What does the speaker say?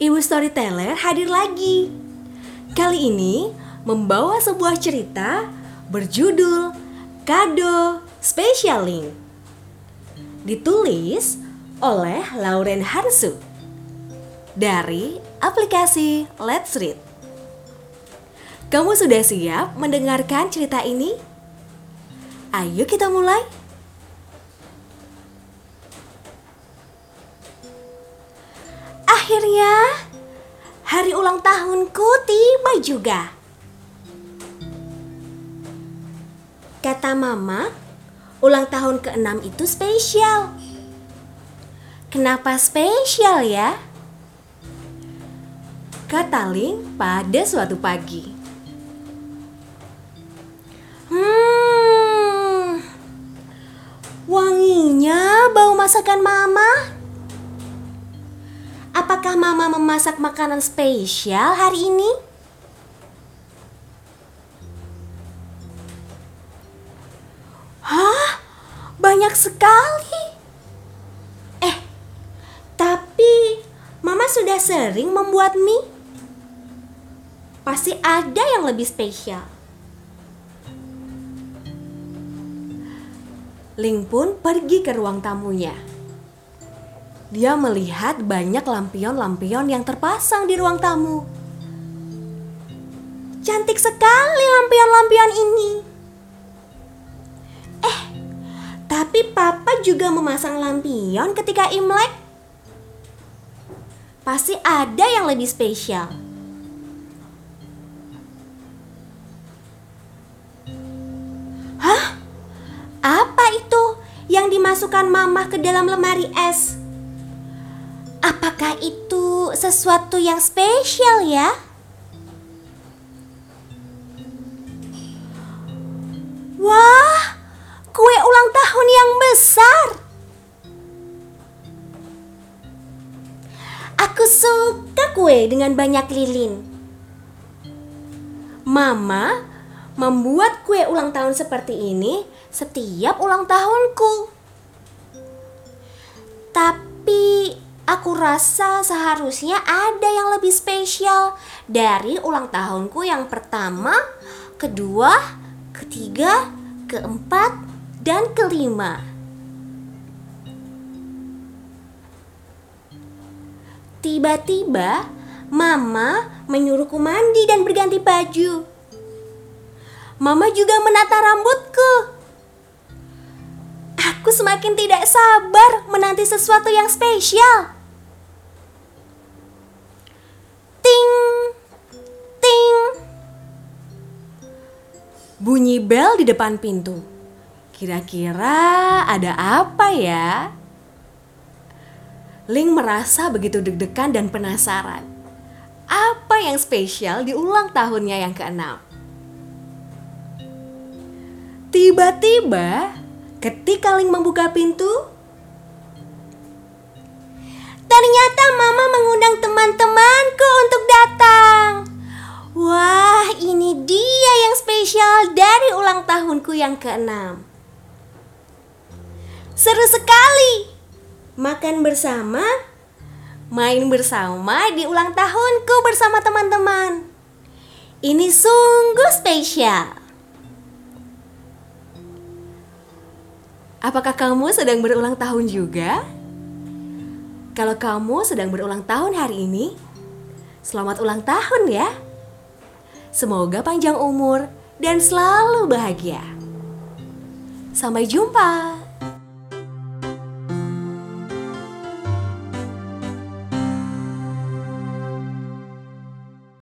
Ibu Storyteller hadir lagi. Kali ini membawa sebuah cerita berjudul Kado Specialing. Ditulis oleh Lauren Hansu dari aplikasi Let's Read. Kamu sudah siap mendengarkan cerita ini? Ayo kita mulai. Akhirnya, hari ulang tahunku tiba juga. Kata mama, ulang tahun ke-6 itu spesial. Kenapa spesial ya? Kata Ling pada suatu pagi. Hmm, wanginya bau masakan mama. Apakah mama memasak makanan spesial hari ini? Hah? Banyak sekali. Eh, tapi mama sudah sering membuat mie. Pasti ada yang lebih spesial. Ling pun pergi ke ruang tamunya. Dia melihat banyak lampion-lampion yang terpasang di ruang tamu. Cantik sekali lampion-lampion ini. Eh, tapi papa juga memasang lampion ketika Imlek. Pasti ada yang lebih spesial. Hah? Apa itu yang dimasukkan mama ke dalam lemari es? Apakah itu sesuatu yang spesial ya? Wah, kue ulang tahun yang besar. Aku suka kue dengan banyak lilin. Mama membuat kue ulang tahun seperti ini setiap ulang tahunku. Tapi aku rasa seharusnya ada yang lebih spesial dari ulang tahunku yang pertama, kedua, ketiga, keempat, dan kelima. Tiba-tiba, Mama menyuruhku mandi dan berganti baju. Mama juga menata rambutku. Aku semakin tidak sabar menanti sesuatu yang spesial. Bunyi bel di depan pintu. Kira-kira ada apa ya? Ling merasa begitu deg-degan dan penasaran. Apa yang spesial di ulang tahunnya yang keenam? Tiba-tiba, ketika Ling membuka pintu, ternyata Mama mengundang teman-temanku untuk spesial dari ulang tahunku yang keenam. Seru sekali makan bersama, main bersama di ulang tahunku bersama teman-teman. Ini sungguh spesial. Apakah kamu sedang berulang tahun juga? Kalau kamu sedang berulang tahun hari ini, selamat ulang tahun ya. Semoga panjang umur dan selalu bahagia. Sampai jumpa.